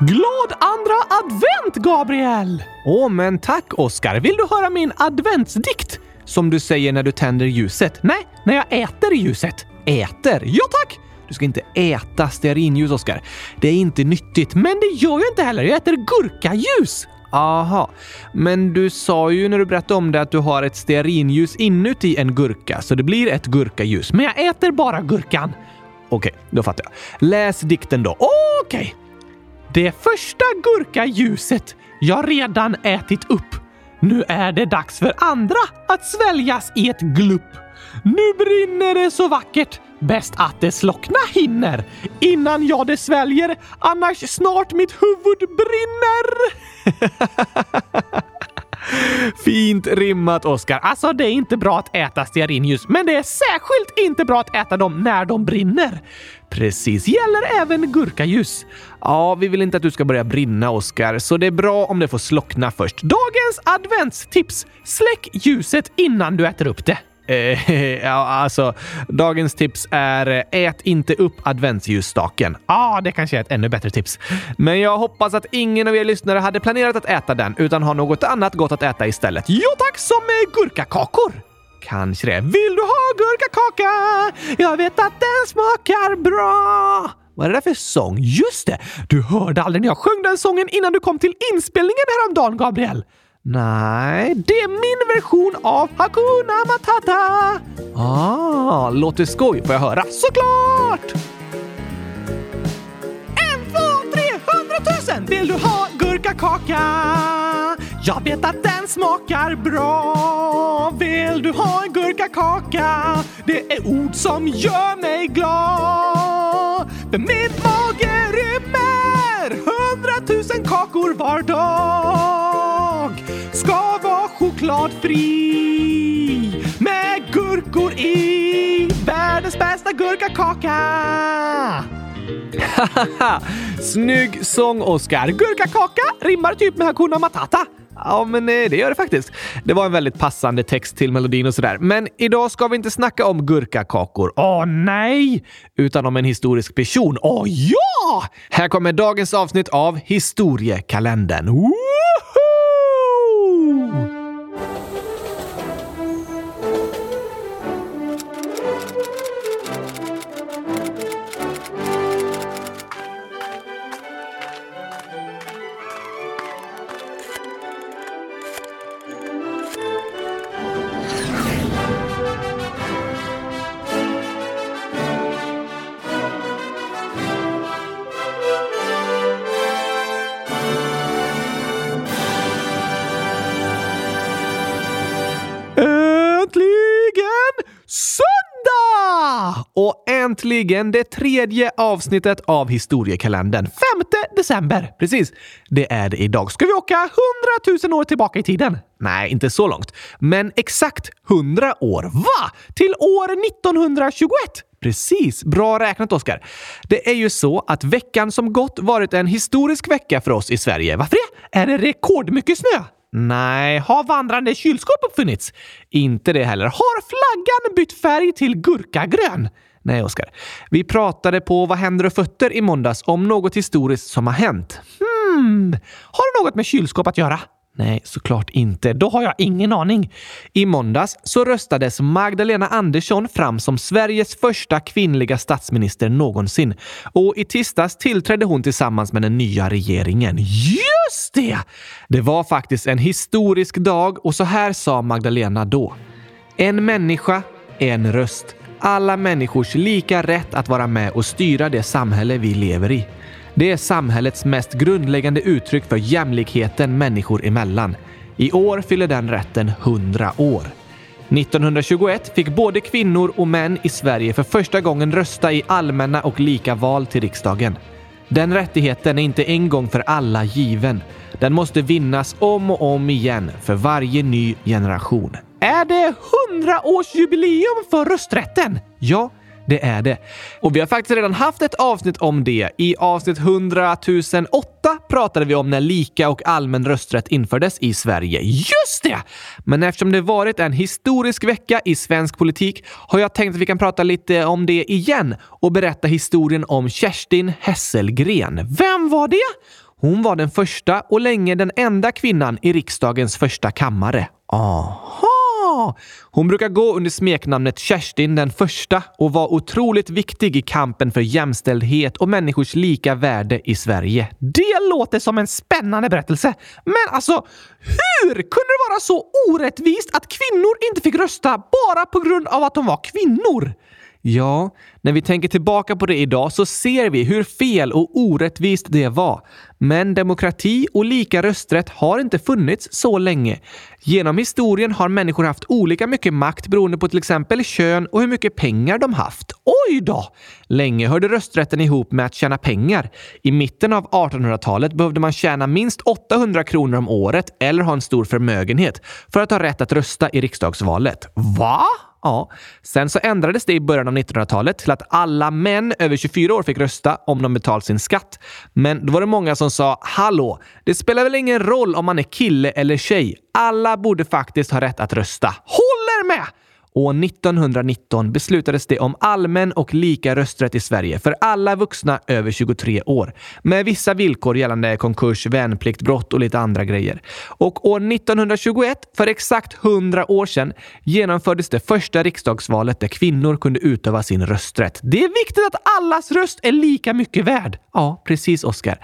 Glad andra advent, Gabriel! Åh, men tack, Oskar. Vill du höra min adventsdikt? Som du säger när du tänder ljuset. Nej, när jag äter ljuset. Äter? Ja, tack! Du ska inte äta stearinljus, Oskar. Det är inte nyttigt, men det gör jag inte heller. Jag äter gurkaljus. Aha, men du sa ju när du berättade om det att du har ett stearinljus inuti en gurka, så det blir ett gurkaljus. Men jag äter bara gurkan. Okej, då fattar jag. Läs dikten då. Okej. Det första gurkaljuset jag redan ätit upp. Nu är det dags för andra att sväljas i ett glupp. Nu brinner det så vackert. Bäst att det slockna hinner innan jag det sväljer, annars snart mitt huvud brinner. Fint rimmat, Oskar. Alltså, det är inte bra att äta stearinljus, men det är särskilt inte bra att äta dem när de brinner. Precis, gäller även gurkaljus. Ja, vi vill inte att du ska börja brinna, Oskar, så det är bra om det får slockna först. Dagens adventstips! Släck ljuset innan du äter upp det. Eh, ja, alltså, dagens tips är eh, ät inte upp adventsljusstaken. Ja, ah, det kanske är ett ännu bättre tips. Men jag hoppas att ingen av er lyssnare hade planerat att äta den utan har något annat gott att äta istället. Jo tack, som med gurkakakor! Kanske det. Vill du ha gurkakaka? Jag vet att den smakar bra! Vad är det där för sång? Just det! Du hörde aldrig när jag sjöng den sången innan du kom till inspelningen häromdagen, Gabriel. Nej, det är min version av Hakuna Matata! Ah, låter skoj. Får jag höra? Såklart! En, två, tre, hundratusen! Vill du ha gurkakaka? Jag vet att den smakar bra. Vill du ha en gurkakaka? Det är ord som gör mig glad. För min med gurkor i världens bästa gurkakaka! Snygg sång, Oscar. Gurkakaka rimmar typ med Hakuna Matata. Ja, men eh, det gör det faktiskt. Det var en väldigt passande text till melodin och sådär. Men idag ska vi inte snacka om gurkakakor. Åh nej! Utan om en historisk person. Åh ja! Här kommer dagens avsnitt av Historiekalendern. Woo! Äntligen det tredje avsnittet av historiekalendern. 5 december. Precis. Det är det idag. Ska vi åka 100 000 år tillbaka i tiden? Nej, inte så långt. Men exakt 100 år. Va? Till år 1921? Precis. Bra räknat, Oskar. Det är ju så att veckan som gått varit en historisk vecka för oss i Sverige. Varför det? Är det rekordmycket snö? Nej, har vandrande kylskåp uppfunnits? Inte det heller. Har flaggan bytt färg till gurkagrön? Nej, Oskar. Vi pratade på Vad händer och fötter i måndags om något historiskt som har hänt. Hmm, har det något med kylskåp att göra? Nej, såklart inte. Då har jag ingen aning. I måndags så röstades Magdalena Andersson fram som Sveriges första kvinnliga statsminister någonsin. Och i tisdags tillträdde hon tillsammans med den nya regeringen. Just det! Det var faktiskt en historisk dag och så här sa Magdalena då. En människa, en röst. Alla människors lika rätt att vara med och styra det samhälle vi lever i. Det är samhällets mest grundläggande uttryck för jämlikheten människor emellan. I år fyller den rätten 100 år. 1921 fick både kvinnor och män i Sverige för första gången rösta i allmänna och lika val till riksdagen. Den rättigheten är inte en gång för alla given. Den måste vinnas om och om igen för varje ny generation. Är det 100-årsjubileum för rösträtten? Ja, det är det. Och vi har faktiskt redan haft ett avsnitt om det. I avsnitt 100 008 pratade vi om när lika och allmän rösträtt infördes i Sverige. Just det! Men eftersom det varit en historisk vecka i svensk politik har jag tänkt att vi kan prata lite om det igen och berätta historien om Kerstin Hesselgren. Vem var det? Hon var den första och länge den enda kvinnan i riksdagens första kammare. Aha! Hon brukar gå under smeknamnet Kerstin den första och var otroligt viktig i kampen för jämställdhet och människors lika värde i Sverige. Det låter som en spännande berättelse. Men alltså, hur kunde det vara så orättvist att kvinnor inte fick rösta bara på grund av att de var kvinnor? Ja, när vi tänker tillbaka på det idag så ser vi hur fel och orättvist det var. Men demokrati och lika rösträtt har inte funnits så länge. Genom historien har människor haft olika mycket makt beroende på till exempel kön och hur mycket pengar de haft. Oj då! Länge hörde rösträtten ihop med att tjäna pengar. I mitten av 1800-talet behövde man tjäna minst 800 kronor om året eller ha en stor förmögenhet för att ha rätt att rösta i riksdagsvalet. Va? Ja. Sen så ändrades det i början av 1900-talet till att alla män över 24 år fick rösta om de betalt sin skatt. Men då var det många som sa “Hallå, det spelar väl ingen roll om man är kille eller tjej? Alla borde faktiskt ha rätt att rösta.” Håller med! År 1919 beslutades det om allmän och lika rösträtt i Sverige för alla vuxna över 23 år, med vissa villkor gällande konkurs, värnplikt, brott och lite andra grejer. Och år 1921, för exakt 100 år sedan, genomfördes det första riksdagsvalet där kvinnor kunde utöva sin rösträtt. Det är viktigt att allas röst är lika mycket värd. Ja, precis Oskar.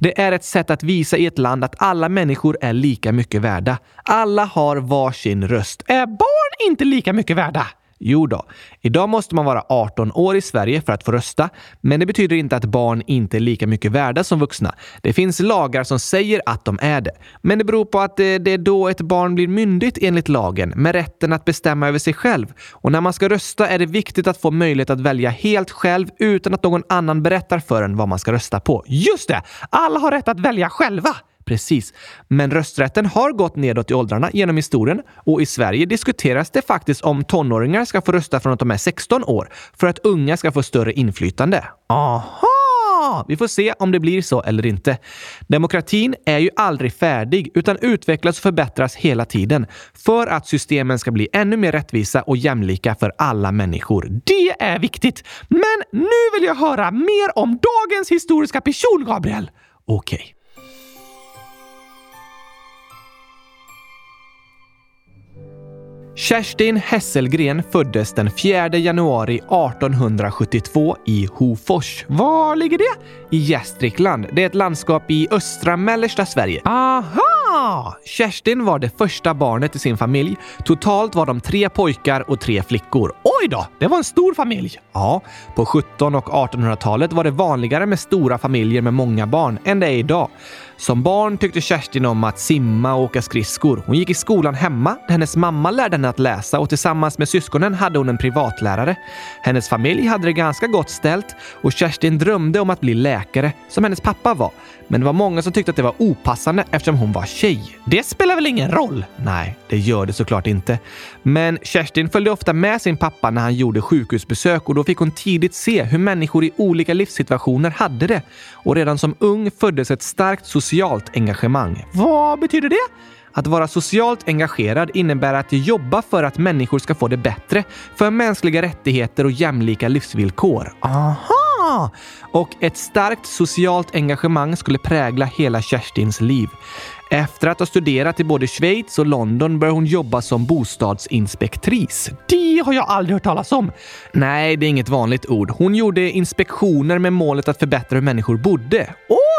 Det är ett sätt att visa i ett land att alla människor är lika mycket värda. Alla har varsin röst. Är barn inte lika mycket värda? Jo då, idag måste man vara 18 år i Sverige för att få rösta, men det betyder inte att barn inte är lika mycket värda som vuxna. Det finns lagar som säger att de är det, men det beror på att eh, det är då ett barn blir myndigt enligt lagen med rätten att bestämma över sig själv. Och när man ska rösta är det viktigt att få möjlighet att välja helt själv utan att någon annan berättar för en vad man ska rösta på. Just det! Alla har rätt att välja själva! Precis. Men rösträtten har gått nedåt i åldrarna genom historien och i Sverige diskuteras det faktiskt om tonåringar ska få rösta från att de är 16 år för att unga ska få större inflytande. Aha! Vi får se om det blir så eller inte. Demokratin är ju aldrig färdig utan utvecklas och förbättras hela tiden för att systemen ska bli ännu mer rättvisa och jämlika för alla människor. Det är viktigt! Men nu vill jag höra mer om dagens historiska person, Gabriel. Okej. Okay. Kerstin Hesselgren föddes den 4 januari 1872 i Hofors. Var ligger det? I Gästrikland. Det är ett landskap i östra mellersta Sverige. Aha! Kerstin var det första barnet i sin familj. Totalt var de tre pojkar och tre flickor. Oj då! Det var en stor familj. Ja, på 1700 och 1800-talet var det vanligare med stora familjer med många barn än det är idag. Som barn tyckte Kerstin om att simma och åka skridskor. Hon gick i skolan hemma. Hennes mamma lärde henne att läsa och tillsammans med syskonen hade hon en privatlärare. Hennes familj hade det ganska gott ställt och Kerstin drömde om att bli läkare, som hennes pappa var. Men det var många som tyckte att det var opassande eftersom hon var tjej. Det spelar väl ingen roll? Nej, det gör det såklart inte. Men Kerstin följde ofta med sin pappa när han gjorde sjukhusbesök och då fick hon tidigt se hur människor i olika livssituationer hade det. Och redan som ung föddes ett starkt socialt engagemang. Vad betyder det? Att vara socialt engagerad innebär att jobba för att människor ska få det bättre, för mänskliga rättigheter och jämlika livsvillkor. Aha! Och ett starkt socialt engagemang skulle prägla hela Kerstins liv. Efter att ha studerat i både Schweiz och London började hon jobba som bostadsinspektris. Det har jag aldrig hört talas om. Nej, det är inget vanligt ord. Hon gjorde inspektioner med målet att förbättra hur människor bodde.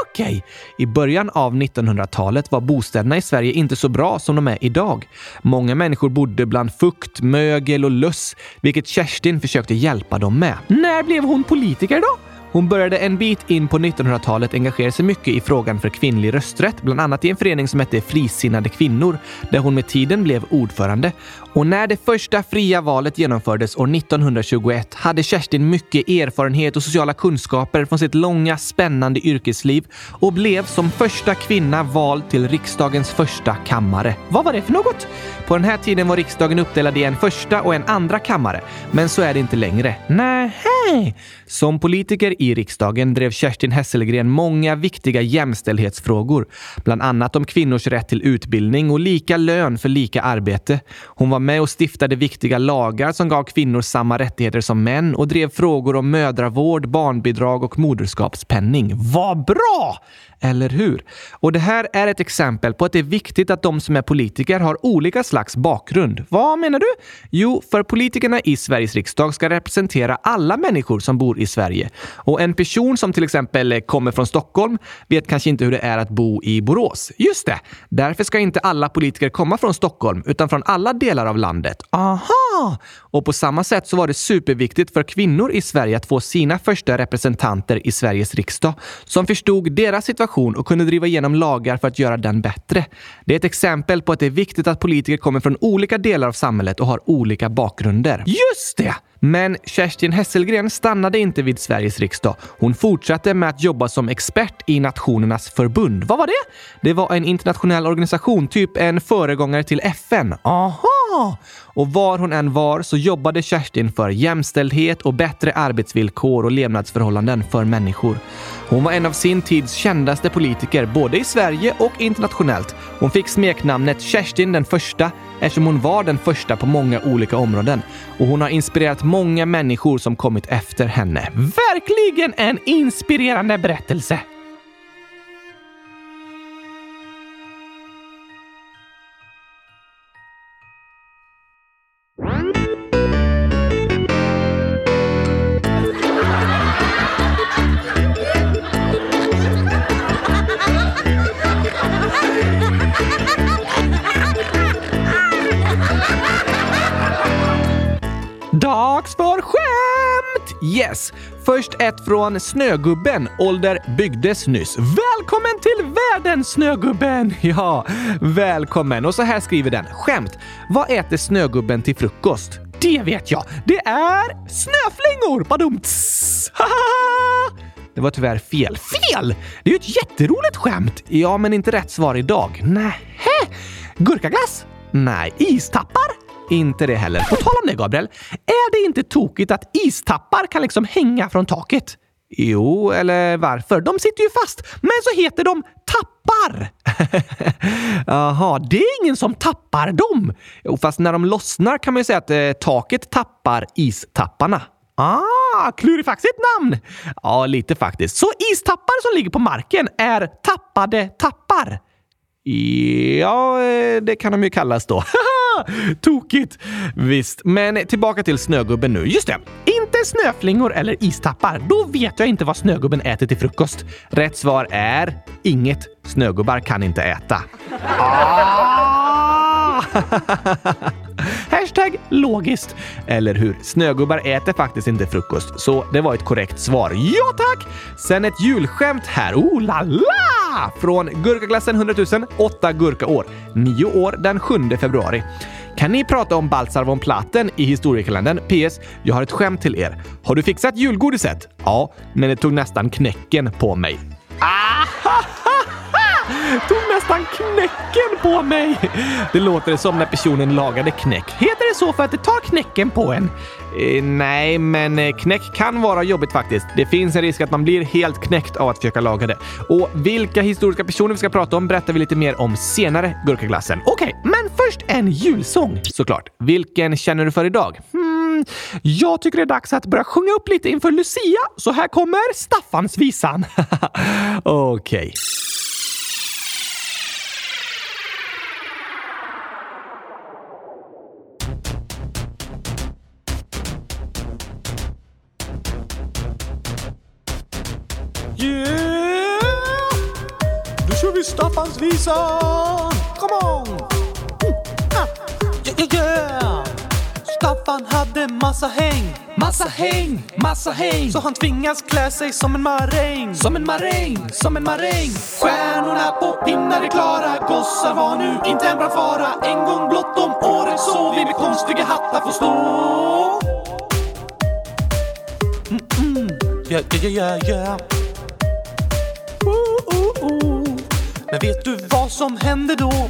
Okej! Okay. I början av 1900-talet var bostäderna i Sverige inte så bra som de är idag. Många människor bodde bland fukt, mögel och löss, vilket Kerstin försökte hjälpa dem med. När blev hon politiker då? Hon började en bit in på 1900-talet engagera sig mycket i frågan för kvinnlig rösträtt, bland annat i en förening som hette Frisinnade kvinnor, där hon med tiden blev ordförande. Och när det första fria valet genomfördes år 1921 hade Kerstin mycket erfarenhet och sociala kunskaper från sitt långa, spännande yrkesliv och blev som första kvinna vald till riksdagens första kammare. Vad var det för något? På den här tiden var riksdagen uppdelad i en första och en andra kammare, men så är det inte längre. Nej. Som politiker i riksdagen drev Kerstin Hesselgren många viktiga jämställdhetsfrågor, bland annat om kvinnors rätt till utbildning och lika lön för lika arbete. Hon var med och stiftade viktiga lagar som gav kvinnor samma rättigheter som män och drev frågor om mödravård, barnbidrag och moderskapspenning. Vad bra! Eller hur? Och det här är ett exempel på att det är viktigt att de som är politiker har olika slags bakgrund. Vad menar du? Jo, för politikerna i Sveriges riksdag ska representera alla människor som bor i Sverige. Och en person som till exempel kommer från Stockholm vet kanske inte hur det är att bo i Borås. Just det! Därför ska inte alla politiker komma från Stockholm, utan från alla delar av landet. Aha! Och på samma sätt så var det superviktigt för kvinnor i Sverige att få sina första representanter i Sveriges riksdag som förstod deras situation och kunde driva igenom lagar för att göra den bättre. Det är ett exempel på att det är viktigt att politiker kommer från olika delar av samhället och har olika bakgrunder. Just det! Men Kerstin Hesselgren stannade inte vid Sveriges riksdag. Hon fortsatte med att jobba som expert i Nationernas förbund. Vad var det? Det var en internationell organisation, typ en föregångare till FN. Aha! Och var hon än var så jobbade Kerstin för jämställdhet och bättre arbetsvillkor och levnadsförhållanden för människor. Hon var en av sin tids kändaste politiker, både i Sverige och internationellt. Hon fick smeknamnet Kerstin den första eftersom hon var den första på många olika områden. Och hon har inspirerat många människor som kommit efter henne. Verkligen en inspirerande berättelse! Först ett från Snögubben. Ålder byggdes nyss. Välkommen till världen Snögubben! Ja, välkommen. Och så här skriver den. Skämt. Vad äter Snögubben till frukost? Det vet jag. Det är snöflingor! Det var tyvärr fel. Fel! Det är ju ett jätteroligt skämt. Ja, men inte rätt svar idag. Nähä? Gurkaglass? Nej. Istappar? Inte det heller. På tal om det, Gabriel. Är det inte tokigt att istappar kan liksom hänga från taket? Jo, eller varför? De sitter ju fast, men så heter de tappar. Jaha, det är ingen som tappar dem. Jo, fast när de lossnar kan man ju säga att eh, taket tappar istapparna. Ah, klurifaxigt namn! Ja, lite faktiskt. Så istappar som ligger på marken är tappade tappar? Ja, eh, det kan de ju kallas då. Tokigt! Visst, men tillbaka till Snögubben nu. Just det, inte snöflingor eller istappar. Då vet jag inte vad Snögubben äter till frukost. Rätt svar är inget. Snögubbar kan inte äta. Ah! Hashtag logiskt. Eller hur? Snögubbar äter faktiskt inte frukost, så det var ett korrekt svar. Ja tack! Sen ett julskämt här. Oh la la! Från Gurkaglassen 100 000, 8 gurkaår. 9 år den 7 februari. Kan ni prata om Baltzar von Platen i historiekalendern? PS. Jag har ett skämt till er. Har du fixat julgodiset? Ja, men det tog nästan knäcken på mig. Ah! Tog nästan knäcken på mig! Det låter som när personen lagade knäck. Heter det så för att det tar knäcken på en? Eh, nej, men eh, knäck kan vara jobbigt faktiskt. Det finns en risk att man blir helt knäckt av att försöka laga det. Och vilka historiska personer vi ska prata om berättar vi lite mer om senare, Gurkaglassen. Okej, okay, men först en julsång såklart. Vilken känner du för idag? Hmm, jag tycker det är dags att börja sjunga upp lite inför Lucia, så här kommer Staffansvisan. Okej. Okay. Yeah! Nu kör vi Staffansvisan! Come on! Massa häng Massa häng, massa häng. Så han tvingas klä sig som en maräng. Som en maräng, som en maräng. Stjärnorna på pinnar är klara. Gossar var nu inte en bra fara. En gång blott om året så vi med konstiga hattar får stå. Mm -mm. Yeah, yeah, yeah, yeah. Men vet du vad som hände då?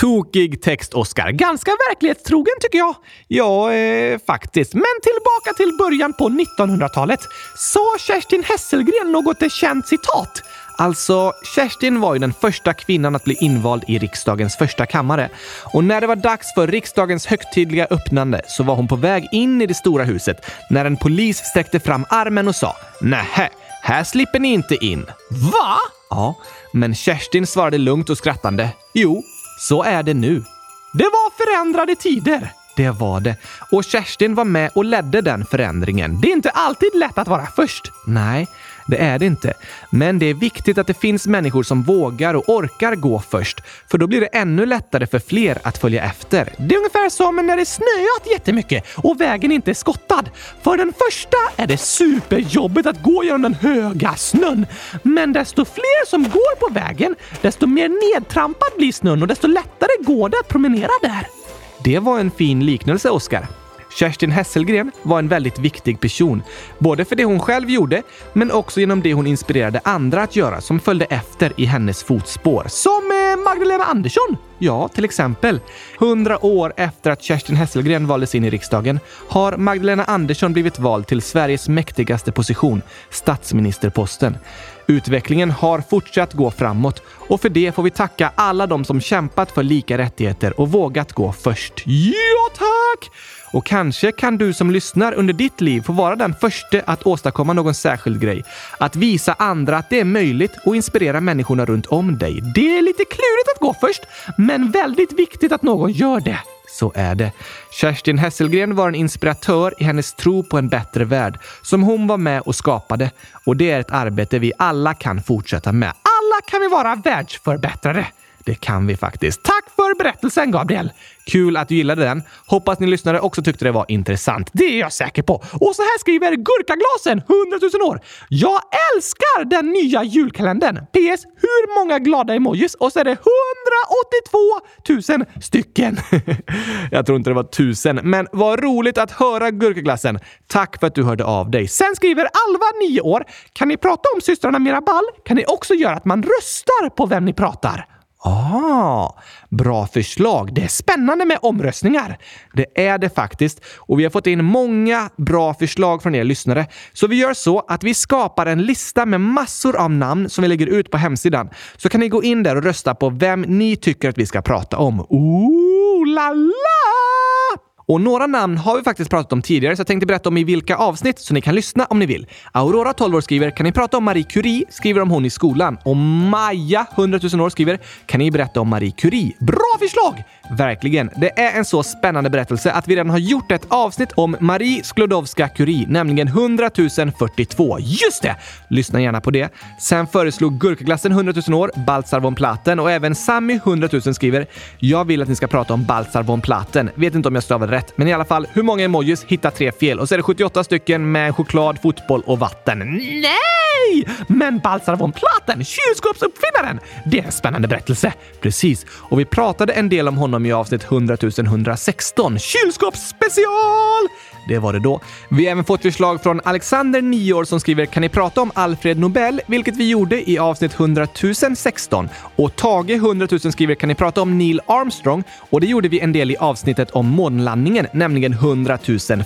Krokig text, Oskar. Ganska verklighetstrogen tycker jag. Ja, eh, faktiskt. Men tillbaka till början på 1900-talet. Sa Kerstin Hesselgren något känt citat? Alltså, Kerstin var ju den första kvinnan att bli invald i riksdagens första kammare. Och när det var dags för riksdagens högtidliga öppnande så var hon på väg in i det stora huset när en polis sträckte fram armen och sa Nähä, här slipper ni inte in. Va? Ja, men Kerstin svarade lugnt och skrattande. Jo, så är det nu. Det var förändrade tider. Det var det. Och Kerstin var med och ledde den förändringen. Det är inte alltid lätt att vara först. Nej, det är det inte. Men det är viktigt att det finns människor som vågar och orkar gå först, för då blir det ännu lättare för fler att följa efter. Det är ungefär som när det snöat jättemycket och vägen inte är skottad. För den första är det superjobbigt att gå genom den höga snön. Men desto fler som går på vägen, desto mer nedtrampad blir snön och desto lättare går det att promenera där. Det var en fin liknelse, Oskar. Kerstin Hesselgren var en väldigt viktig person. Både för det hon själv gjorde, men också genom det hon inspirerade andra att göra som följde efter i hennes fotspår. Som eh, Magdalena Andersson! Ja, till exempel. Hundra år efter att Kerstin Hesselgren valdes in i riksdagen har Magdalena Andersson blivit vald till Sveriges mäktigaste position, statsministerposten. Utvecklingen har fortsatt gå framåt och för det får vi tacka alla de som kämpat för lika rättigheter och vågat gå först. Yeah! Tack! Och kanske kan du som lyssnar under ditt liv få vara den första att åstadkomma någon särskild grej. Att visa andra att det är möjligt och inspirera människorna runt om dig. Det är lite klurigt att gå först, men väldigt viktigt att någon gör det. Så är det. Kerstin Hesselgren var en inspiratör i hennes tro på en bättre värld som hon var med och skapade. Och det är ett arbete vi alla kan fortsätta med. Alla kan vi vara världsförbättrare. Det kan vi faktiskt. Tack för berättelsen, Gabriel! Kul att du gillade den. Hoppas ni lyssnare också tyckte det var intressant. Det är jag säker på. Och så här skriver Gurkaglasen, 100 000 år. Jag älskar den nya julkalendern. PS. Hur många glada emojis? Och så är det 182 000 stycken. jag tror inte det var tusen, men vad roligt att höra Gurkaglassen. Tack för att du hörde av dig. Sen skriver Alva, 9 år. Kan ni prata om systrarna Mirabal? Kan ni också göra att man röstar på vem ni pratar? Ah, bra förslag. Det är spännande med omröstningar. Det är det faktiskt. Och vi har fått in många bra förslag från er lyssnare. Så vi gör så att vi skapar en lista med massor av namn som vi lägger ut på hemsidan. Så kan ni gå in där och rösta på vem ni tycker att vi ska prata om. Ooh la la! Och några namn har vi faktiskt pratat om tidigare, så jag tänkte berätta om i vilka avsnitt så ni kan lyssna om ni vill. Aurora, 12 år, skriver “Kan ni prata om Marie Curie?” skriver om hon i skolan. Och Maja, 100 000 år, skriver “Kan ni berätta om Marie Curie?” Bra förslag! Verkligen. Det är en så spännande berättelse att vi redan har gjort ett avsnitt om Marie Sklodowska-Curie, nämligen 100 042. Just det! Lyssna gärna på det. Sen föreslog Gurkaglassen 100 000 år, Baltzar von Platen och även Sammy 100 000 skriver “Jag vill att ni ska prata om Baltzar von Platen. Vet inte om jag stavade rätt, men i alla fall, hur många emojis? hittar tre fel. Och så är det 78 stycken med choklad, fotboll och vatten. Nej! Men Baltzar von Platen, kylskåpsuppfinnaren! Det är en spännande berättelse. Precis. Och vi pratade en del om honom i avsnitt 100 116. Kylskåpsspecial! Det var det då. Vi har även fått förslag från Alexander, 9 år, som skriver “Kan ni prata om Alfred Nobel?” vilket vi gjorde i avsnitt 100 016. Och Tage, 100 000, skriver “Kan ni prata om Neil Armstrong?” och det gjorde vi en del i avsnittet om månlandningen, nämligen 100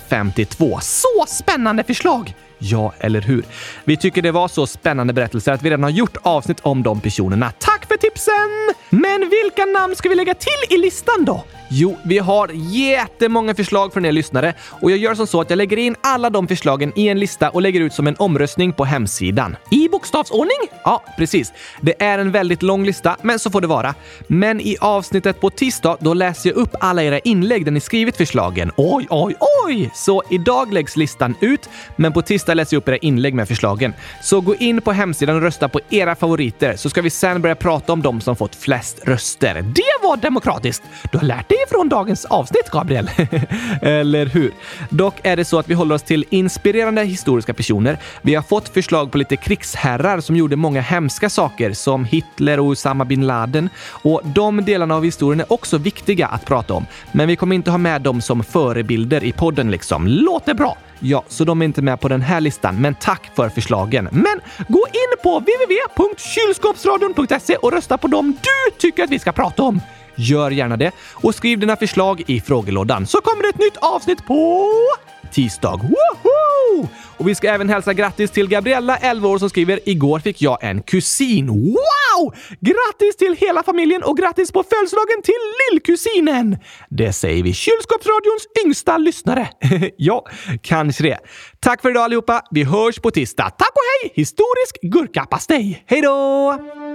052. Så spännande förslag! Ja, eller hur? Vi tycker det var så spännande berättelser att vi redan har gjort avsnitt om de personerna. Tack för tipsen! Men vilka namn ska vi lägga till i listan då? Jo, vi har jättemånga förslag från er lyssnare och jag gör som så att jag lägger in alla de förslagen i en lista och lägger ut som en omröstning på hemsidan. I bokstavsordning? Ja, precis. Det är en väldigt lång lista, men så får det vara. Men i avsnittet på tisdag, då läser jag upp alla era inlägg där ni skrivit förslagen. Oj, oj, oj! Så idag läggs listan ut, men på tisdag läser jag upp era inlägg med förslagen. Så gå in på hemsidan och rösta på era favoriter så ska vi sen börja prata om de som fått flest röster. Det var demokratiskt! Du har lärt dig från dagens avsnitt, Gabriel. Eller hur? Dock är det så att vi håller oss till inspirerande historiska personer. Vi har fått förslag på lite krigsherrar som gjorde många hemska saker, som Hitler och Osama bin Laden. Och de delarna av historien är också viktiga att prata om. Men vi kommer inte ha med dem som förebilder i podden liksom. Låter bra! Ja, så de är inte med på den här listan, men tack för förslagen. Men gå in på www.kylskåpsradion.se och rösta på dem du tycker att vi ska prata om. Gör gärna det och skriv dina förslag i frågelådan så kommer det ett nytt avsnitt på tisdag. Woho! Och vi ska även hälsa grattis till Gabriella, 11 år, som skriver “Igår fick jag en kusin. Wow! Grattis till hela familjen och grattis på födelsedagen till lillkusinen!” Det säger vi Kylskåpsradions yngsta lyssnare. ja, kanske det. Tack för idag allihopa. Vi hörs på tisdag. Tack och hej! Historisk gurkapastej. Hej då!